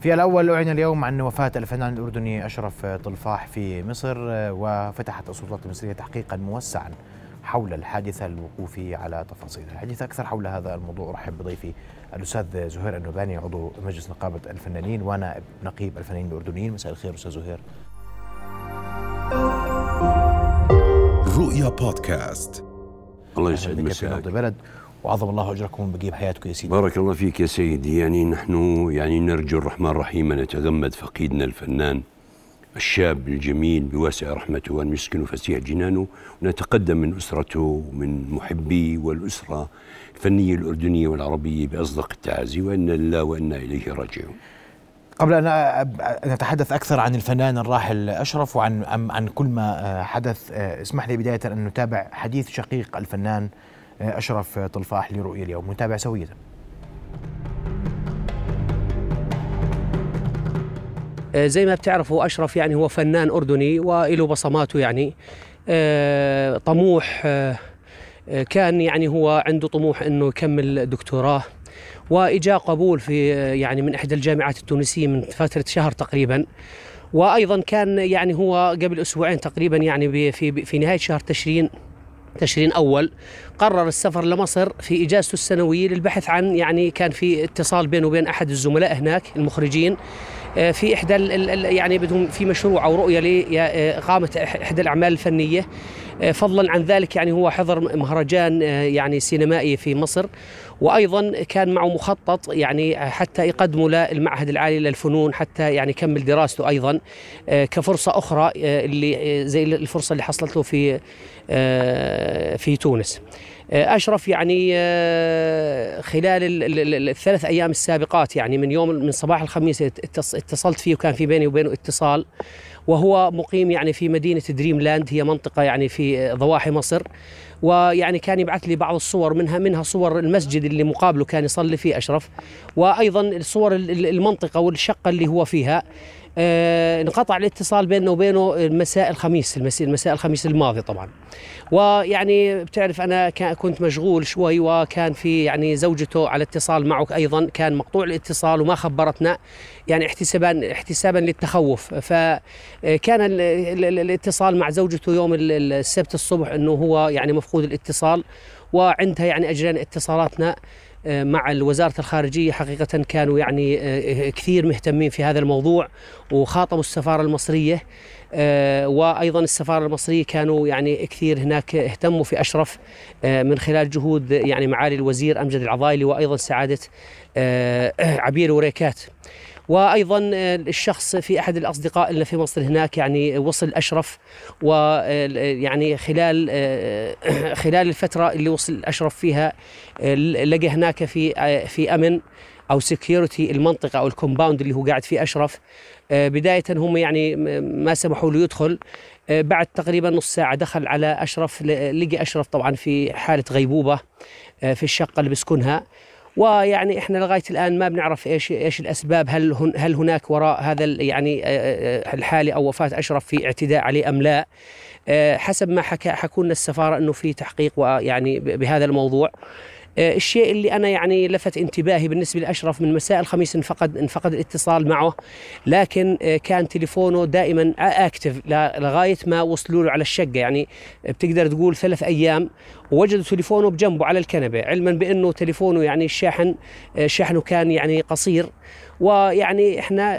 في الأول أعلن اليوم عن وفاة الفنان الأردني أشرف طلفاح في مصر وفتحت السلطات المصرية تحقيقا موسعا حول الحادثة الوقوف على تفاصيلها. الحديث أكثر حول هذا الموضوع. أرحب بضيفي الأستاذ زهير النوباني عضو مجلس نقابة الفنانين ونائب نقيب الفنانين الأردنيين. مساء الخير أستاذ زهير. رؤيا بودكاست. الله يسعد مساك في بلد وعظم الله أجركم بقيب حياتكم يا سيدي بارك الله فيك يا سيدي يعني نحن يعني نرجو الرحمن الرحيم أن يتغمد فقيدنا الفنان الشاب الجميل بواسع رحمته وان يسكن فسيح جنانه ونتقدم من أسرته ومن محبيه والأسرة الفنية الأردنية والعربية بأصدق التعازي وأنا لله وإنا إليه راجعون. قبل أن نتحدث أكثر عن الفنان الراحل أشرف وعن عن كل ما حدث اسمح لي بداية أن نتابع حديث شقيق الفنان أشرف طلفاح لرؤية اليوم نتابع سوية زي ما بتعرفوا أشرف يعني هو فنان أردني وله بصماته يعني. طموح كان يعني هو عنده طموح إنه يكمل دكتوراه. وإجا قبول في يعني من إحدى الجامعات التونسية من فترة شهر تقريبا. وأيضا كان يعني هو قبل أسبوعين تقريبا يعني في في نهاية شهر تشرين تشرين أول قرر السفر لمصر في إجازته السنوية للبحث عن يعني كان في اتصال بينه وبين أحد الزملاء هناك المخرجين في إحدى يعني بدهم في مشروع أو رؤية لإقامة إحدى الأعمال الفنية فضلا عن ذلك يعني هو حضر مهرجان يعني سينمائي في مصر وأيضا كان معه مخطط يعني حتى يقدمه للمعهد العالي للفنون حتى يعني يكمل دراسته أيضا كفرصة أخرى اللي زي الفرصة اللي حصلت له في في تونس. أشرف يعني خلال الثلاث أيام السابقات يعني من يوم من صباح الخميس اتصلت فيه وكان في بيني وبينه اتصال وهو مقيم يعني في مدينة دريم لاند هي منطقة يعني في ضواحي مصر ويعني كان يبعث لي بعض الصور منها منها صور المسجد اللي مقابله كان يصلي فيه أشرف وأيضا صور المنطقة والشقة اللي هو فيها. آه انقطع الاتصال بيننا وبينه مساء الخميس المساء الخميس الماضي طبعا. ويعني بتعرف أنا كنت مشغول شوي وكان في يعني زوجته على اتصال معه أيضا كان مقطوع الاتصال وما خبرتنا يعني احتسابا احتسابا للتخوف. فكان الاتصال مع زوجته يوم السبت الصبح إنه هو يعني مفقود الاتصال وعندها يعني اجرينا اتصالاتنا. مع وزارة الخارجية حقيقة كانوا يعني كثير مهتمين في هذا الموضوع وخاطبوا السفارة المصرية وأيضا السفارة المصرية كانوا يعني كثير هناك اهتموا في أشرف من خلال جهود يعني معالي الوزير أمجد العضايلي وأيضا سعادة عبير وريكات. وأيضا الشخص في أحد الأصدقاء اللي في مصر هناك يعني وصل أشرف ويعني خلال خلال الفترة اللي وصل أشرف فيها لقى هناك في في أمن أو security المنطقة أو ال compound اللي هو قاعد فيه أشرف. بداية هم يعني ما سمحوا له يدخل. بعد تقريبا نص ساعة دخل على أشرف لقي أشرف طبعا في حالة غيبوبة في الشقة اللي بسكنها ويعني إحنا لغاية الآن ما بنعرف إيش إيش الأسباب هل هن هل هناك وراء هذا يعني الحاله أو وفاة أشرف في اعتداء عليه أم لا؟ حسب ما حكى حكوا لنا السفارة إنه في تحقيق ويعني بهذا الموضوع. الشيء اللي أنا يعني لفت انتباهي بالنسبة لأشرف من مساء الخميس انفقد انفقد الاتصال معه. لكن كان تليفونه دائما اكتف لغاية ما وصلوا له على الشقة. يعني بتقدر تقول ثلاث أيام ووجدوا تليفونه بجنبه على الكنبة علما بأنه تليفونه يعني الشاحن شحنه كان يعني قصير. ويعني إحنا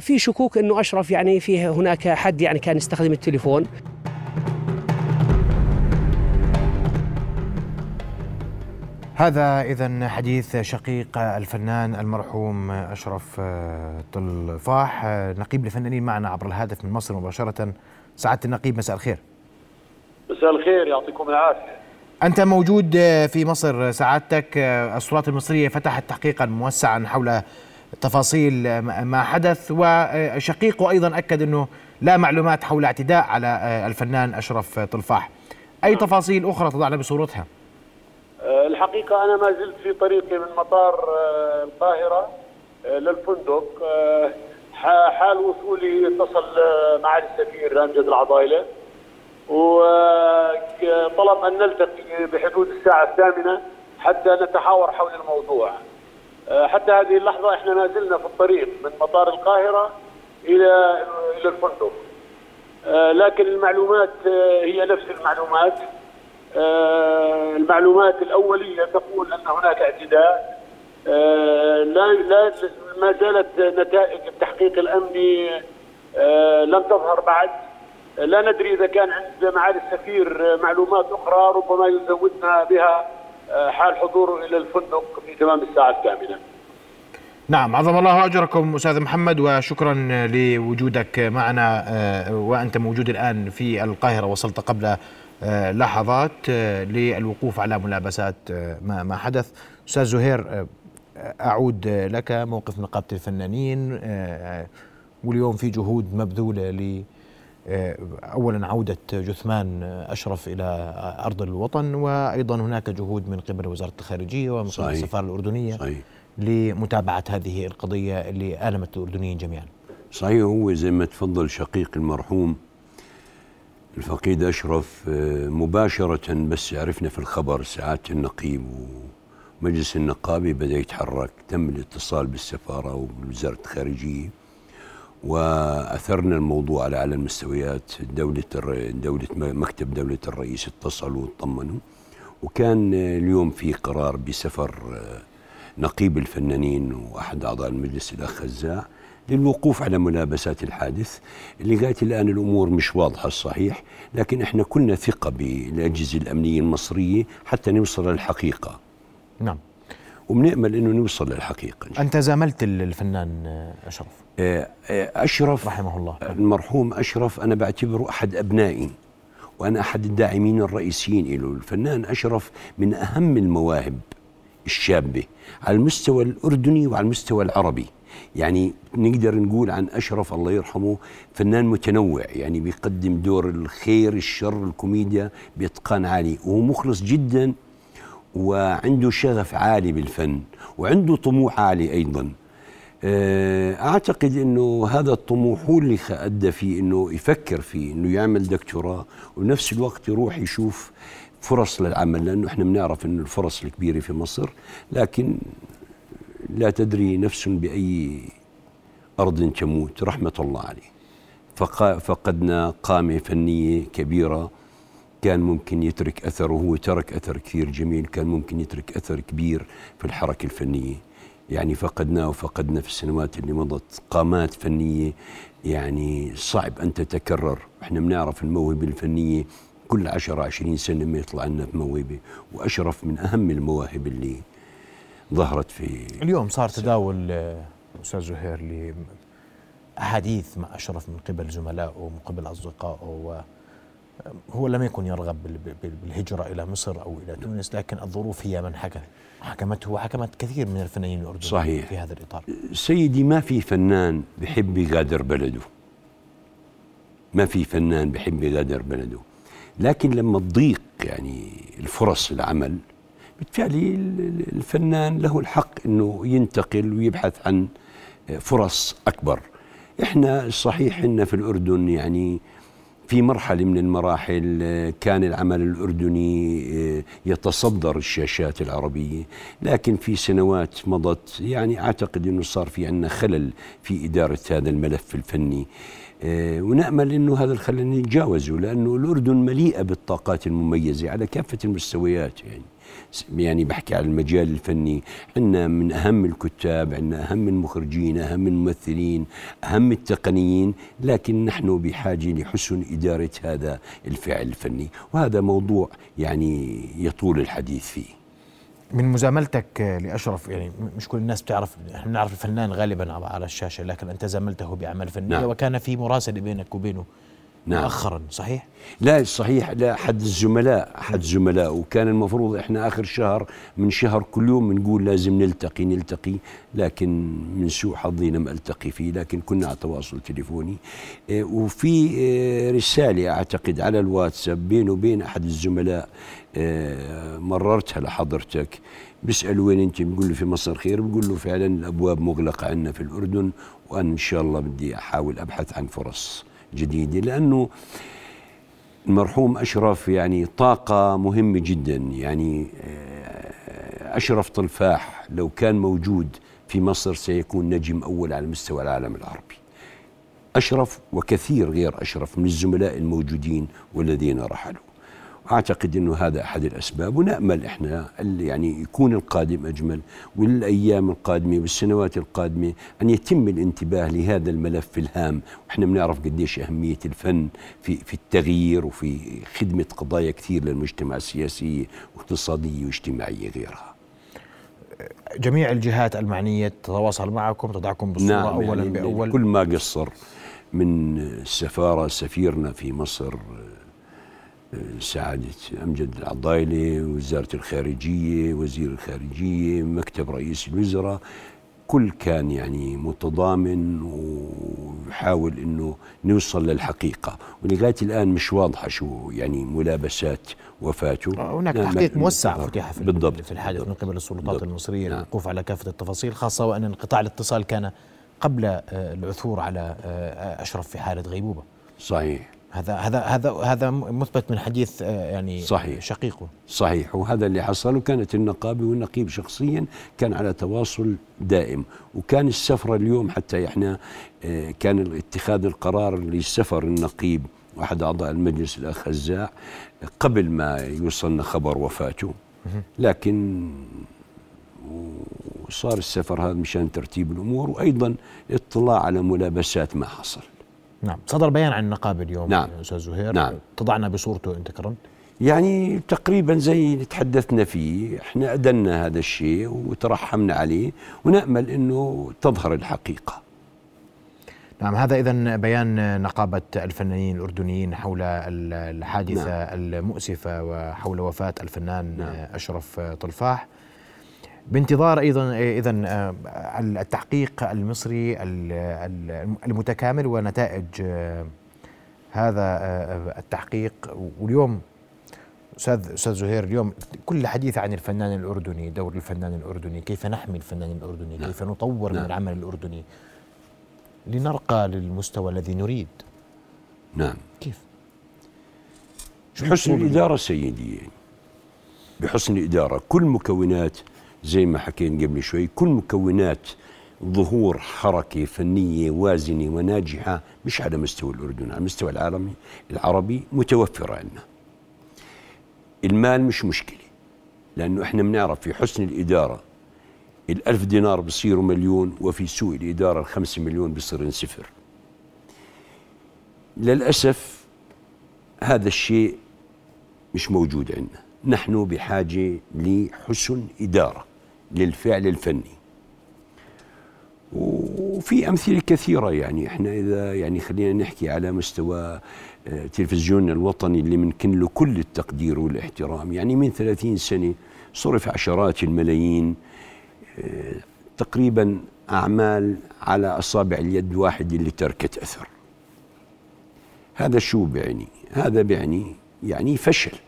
في شكوك إنه أشرف يعني فيه هناك حد يعني كان يستخدم التليفون. هذا إذا حديث شقيق الفنان المرحوم أشرف طلفاح نقيب الفنانين معنا عبر الهاتف من مصر مباشرة. سعادة النقيب مساء الخير. مساء الخير يعطيكم العافية. أنت موجود في مصر سعادتك. السلطات المصرية فتحت تحقيقا موسعا حول تفاصيل ما حدث. وشقيقه أيضا أكد أنه لا معلومات حول اعتداء على الفنان أشرف طلفاح أي تفاصيل أخرى تضعنا بصورتها؟ الحقيقة أنا ما زلت في طريقي من مطار القاهرة للفندق. حال وصولي اتصل معالي السفير أمجد العضايلة. وطلب أن نلتقي بحدود الساعة الثامنة حتى نتحاور حول الموضوع. حتى هذه اللحظة إحنا ما زلنا في الطريق من مطار القاهرة إلى إلى الفندق. لكن المعلومات هي نفس المعلومات. المعلومات الأولية تقول أن هناك اعتداء. لا لا ما زالت نتائج التحقيق الأمني لم تظهر بعد. لا ندري إذا كان عند معالي السفير معلومات أخرى ربما يزودنا بها حال حضوره إلى الفندق في تمام الساعة الثامنة. نعم عظم الله أجركم أستاذ محمد وشكرا لوجودك معنا وأنت موجود الآن في القاهرة وصلت قبل لحظات للوقوف على ملابسات ما حدث أستاذ زهير أعود لك موقف نقابة الفنانين واليوم في جهود مبذولة ل اولا عودة جثمان أشرف إلى أرض الوطن وأيضا هناك جهود من قبل وزارة الخارجية ومن قبل السفارة الأردنية صحيح. لمتابعة هذه القضية اللي المت الأردنيين جميعا. صحيح هو زي ما تفضل شقيق المرحوم الفقيد أشرف مباشرة بس عرفنا في الخبر ساعات النقيب ومجلس النقابه بدأ يتحرك تم الاتصال بالسفارة وبوزارة الخارجية وأثرنا الموضوع على أعلى المستويات. دولة دولة مكتب دولة الرئيس اتصلوا واطمنوا وكان اليوم في قرار بسفر نقيب الفنانين وأحد أعضاء المجلس الاخ خزاع للوقوف على ملابسات الحادث لغاية الآن الأمور مش واضحة الصحيح لكن إحنا كنا ثقة بالأجهزة الأمنية المصرية حتى نوصل للحقيقة. نعم. وبنأمل إنه نوصل للحقيقة انت زاملت الفنان أشرف. أشرف رحمه الله. المرحوم أشرف أنا بعتبره أحد أبنائي وأنا أحد الداعمين الرئيسيين له الفنان أشرف من أهم المواهب الشابة على المستوى الأردني وعلى المستوى العربي. يعني نقدر نقول عن أشرف الله يرحمه فنان متنوع يعني بيقدم دور الخير الشر الكوميديا بإتقان عالي وهو مخلص جدا وعنده شغف عالي بالفن وعنده طموح عالي أيضا. أعتقد إنه هذا الطموح هو اللي أدى فيه إنه يفكر فيه إنه يعمل دكتوراه وبنفس الوقت يروح يشوف فرص للعمل لأنه إحنا بنعرف إنه الفرص الكبيرة في مصر لكن لا تدري نفس بأي أرض تموت رحمة الله عليه. فقدنا قامه فنية كبيرة كان ممكن يترك اثر وهو ترك أثر كثير جميل كان ممكن يترك أثر كبير في الحركة الفنية. يعني فقدناه وفقدنا في السنوات اللي مضت. قامات فنية يعني صعب أن تتكرر. إحنا بنعرف الموهبة الفنية كل 10 20 سنة ما يطلع لنا موهبه وأشرف من أهم المواهب اللي ظهرت في اليوم صار تداول أستاذ زهير لاحاديث مع أشرف من قبل زملائه ومن قبل أصدقائه هو لم يكن يرغب بالهجرة إلى مصر أو إلى تونس لكن الظروف هي من حكم حكمته وحكمت كثير من الفنانين الأردنيين صحيح. في هذا الإطار. سيدي ما في فنان بحب يغادر بلده؟ ما في فنان بحب يغادر بلده؟ لكن لما تضيق يعني الفرص العمل بالتالي الفنان له الحق إنه ينتقل ويبحث عن فرص أكبر. إحنا صحيح إن في الأردن يعني في مرحلة من المراحل كان العمل الأردني يتصدر الشاشات العربية لكن في سنوات مضت يعني أعتقد إنه صار في عندنا خلل في إدارة هذا الملف الفني. ونأمل إنه هذا الخلل نتجاوزه لأنه الأردن مليئة بالطاقات المميزة على كافة المستويات يعني. يعني بحكي على المجال الفني. عندنا من أهم الكتاب عندنا أهم المخرجين أهم الممثلين أهم التقنيين لكن نحن بحاجة لحسن إدارة هذا الفعل الفني. وهذا موضوع يعني يطول الحديث فيه. من مزاملتك لأشرف يعني مش كل الناس بتعرف إحنا بنعرف الفنان غالبا على الشاشة لكن أنت زاملته باعمال فنيه نعم. وكان في مراسلة بينك وبينه. نعم. مؤخرا صحيح؟ لا صحيح. لا أحد الزملاء أحد الزملاء. وكان المفروض إحنا آخر شهر من شهر كل يوم بنقول لازم نلتقي نلتقي. لكن من سوء حظي لم ألتقي فيه. لكن كنا على تواصل تليفوني. آه وفي آه رسالة أعتقد على الواتساب بينه وبين أحد الزملاء آه مررتها لحضرتك. بيسأل وين أنت؟ بقول له في مصر خير. بقول له فعلا الأبواب مغلقة عندنا في الأردن. وأنا إن شاء الله بدي أحاول أبحث عن فرص. جديدة لأنه المرحوم أشرف يعني طاقة مهمة جدا. يعني أشرف طلفاح لو كان موجود في مصر سيكون نجم أول على مستوى العالم العربي. أشرف وكثير غير أشرف من الزملاء الموجودين والذين رحلوا. أعتقد إنه هذا أحد الأسباب ونأمل إحنا يعني يكون القادم أجمل والأيام القادمة والسنوات القادمة أن يتم الانتباه لهذا الملف الهام. وإحنا بنعرف قديش أهمية الفن في في التغيير وفي خدمة قضايا كثير للمجتمع السياسيه واقتصادية واجتماعية غيرها. جميع الجهات المعنية تتواصل معكم تضعكم بالصورة نعم اولا يعني بأول. كل ما قصر من السفاره سفيرنا في مصر سعادة أمجد العضايلي وزارة الخارجية وزير الخارجية مكتب رئيس الوزراء. كل كان يعني متضامن ويحاول إنه نوصل للحقيقة. ولغاية الآن مش واضحة شو يعني ملابسات وفاته. آه، هناك تحقيق موسع فتح في بالضبط. في الحادث من قبل السلطات بالضبط. المصرية نعم. للوقوف على كافة التفاصيل خاصة وأن انقطاع الاتصال كان قبل آه، العثور على آه، أشرف في حالة غيبوبة. صحيح. هذا هذا هذا هذا مثبت من حديث آه، يعني صحيح. شقيقه. صحيح. وهذا اللي حصل وكانت النقابة والنقيب شخصيا كان على تواصل دائم. وكان السفره اليوم حتى إحنا آه، كان اتخاذ القرار لسفر النقيب واحد أعضاء المجلس الأخ هزاع قبل ما يوصلنا خبر وفاته. لكن وصار السفر هذا مشان ترتيب الأمور وأيضا اطلاع على ملابسات ما حصل. نعم. صدر بيان عن النقابه اليوم نعم. أستاذ زهير. نعم. تضعنا بصورته أنت كرمت؟ يعني تقريبا زي اللي تحدثنا فيه. إحنا ادنا هذا الشيء وترحمنا عليه ونأمل إنه تظهر الحقيقة. نعم هذا اذا بيان نقابة الفنانين الأردنيين حول الحادثة نعم. المؤسفة وحول وفاة الفنان نعم. أشرف طلفاح. بانتظار أيضا اذا آه، التحقيق المصري المتكامل ونتائج آه، هذا آه، التحقيق واليوم أستاذ أستاذ زهير اليوم كل حديث عن الفنان الأردني دور الفنان الأردني كيف نحمي الفنان الأردني نعم. كيف نطور نعم. من العمل الأردني لنرقى للمستوى الذي نريد نعم كيف بحسن الإدارة سيدي بحسن الإدارة كل مكونات زي ما حكينا قبل شوي كل مكونات ظهور حركة فنية وازنة وناجحة مش على مستوى الأردن على المستوى العالمي العربي متوفرة عندنا. المال مش مشكلة لأنه إحنا بنعرف في حسن الإدارة الألف دينار بصيروا مليون وفي سوء الإدارة الخمسة مليون بصير صفر للأسف هذا الشيء مش موجود عندنا. نحن بحاجة لحسن إدارة. للفعل الفني. وفي أمثلة كثيرة يعني إحنا إذا يعني خلينا نحكي على مستوى آه، تلفزيوننا الوطني اللي منكن له كل التقدير والاحترام. يعني من ثلاثين سنة صرف عشرات الملايين آه، تقريبا أعمال على أصابع اليد واحد اللي تركت أثر. هذا شو بيعني؟ هذا بيعني يعني فشل.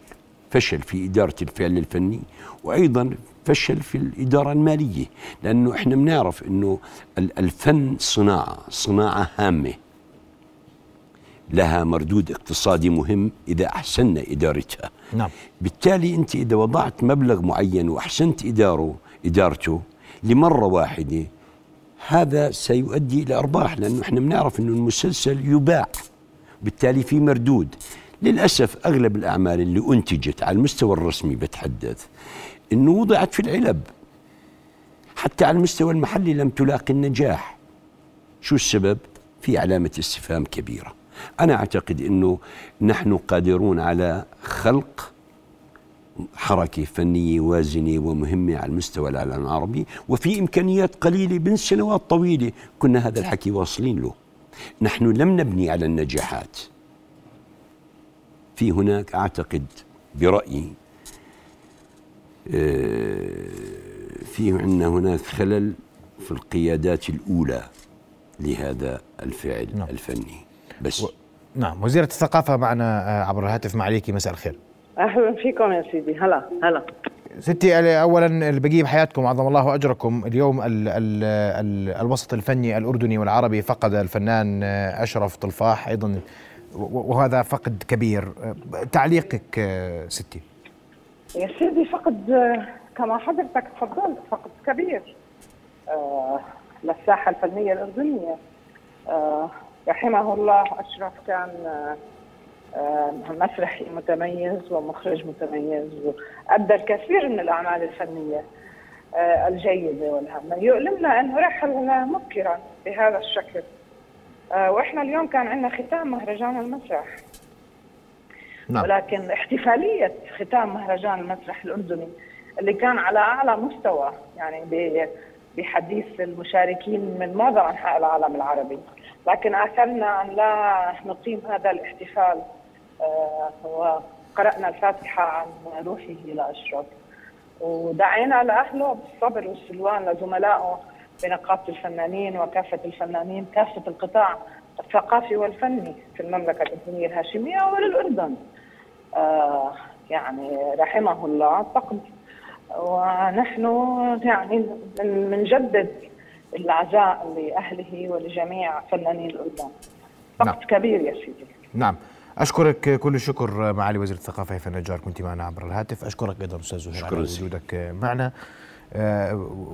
فشل في إدارة الفعل الفني وأيضا فشل في الإدارة المالية لأنه إحنا بنعرف أنه الفن صناعة صناعة هامة. لها مردود اقتصادي مهم إذا أحسننا إدارتها. نعم. بالتالي أنت إذا وضعت مبلغ معين وأحسنت إداره إدارته لمرة واحدة هذا سيؤدي إلى أرباح لأنه إحنا بنعرف أنه المسلسل يباع. بالتالي في مردود. للأسف أغلب الأعمال اللي أنتجت على المستوى الرسمي بتحدث أنه وضعت في العلب. حتى على المستوى المحلي لم تلاقي النجاح. شو السبب؟ في علامة استفهام كبيرة. أنا أعتقد أنه نحن قادرون على خلق حركة فنية وازنة ومهمة على المستوى العالم العربي وفي إمكانيات قليلة من سنوات طويلة كنا هذا الحكي واصلين له. نحن لم نبني على النجاحات. في هناك أعتقد برأيي آه، في عندنا هناك خلل في القيادات الأولى لهذا الفعل نعم. الفني. بس. و... نعم. وزيرة الثقافة معنا آه، عبر الهاتف. معليكي مساء الخير. أهلا فيكم يا سيدي. هلا هلا. ستي اولا البقية بحياتكم عظم الله أجركم. اليوم ال ال ال الوسط الفني الأردني والعربي فقد الفنان آه، أشرف طلفاح. أيضا وهذا فقد كبير. تعليقك ستي. يا سيدي فقد كما حضرتك تفضلت فقد كبير. للساحه الفنية الأردنية. رحمه الله أشرف كان مسرحي متميز ومخرج متميز وأدى الكثير من الأعمال الفنية آه، الجيدة والهامة. يؤلمنا أنه رحل مبكرا بهذا الشكل. آه، وإحنا اليوم كان عندنا ختام مهرجان المسرح. نعم. ولكن احتفالية ختام مهرجان المسرح الأردني اللي كان على أعلى مستوى يعني بحديث المشاركين من معظم أنحاء العالم العربي. لكن آثرنا أن لا نقيم هذا الاحتفال وقرأنا الفاتحة عن روحه لأشرف ودعينا لأهله بالصبر والسلوان لزملائه بنقابة الفنانين وكافة الفنانين كافة القطاع الثقافي والفني في المملكة الأردنية الهاشمية وللأردن. آه يعني رحمه الله فقد ونحن يعني بنجدد العزاء لأهله ولجميع فنانين الأردن. فقد نعم. كبير يا سيدي. نعم. أشكرك كل الشكر معالي وزير الثقافة هيفا النجار كنت معنا عبر الهاتف. أشكرك أيضا أستاذ زهير على وجودك معنا.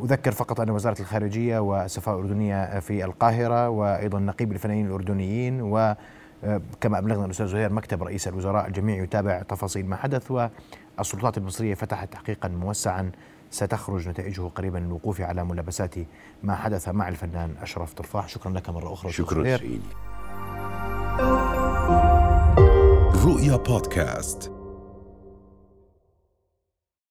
أذكر فقط أن وزارة الخارجية والسفارة الأردنية في القاهرة وأيضا نقيب الفنانين الأردنيين و آه، كما أبلغنا الأستاذ زهير مكتب رئيس الوزراء الجميع يتابع تفاصيل ما حدث والسلطات المصرية فتحت تحقيقا موسعا ستخرج نتائجه قريبا للوقوف على ملابسات ما حدث مع الفنان أشرف طرفاح شكرا لك. مرة أخرى شكرا سيدي رؤيا بودكاست.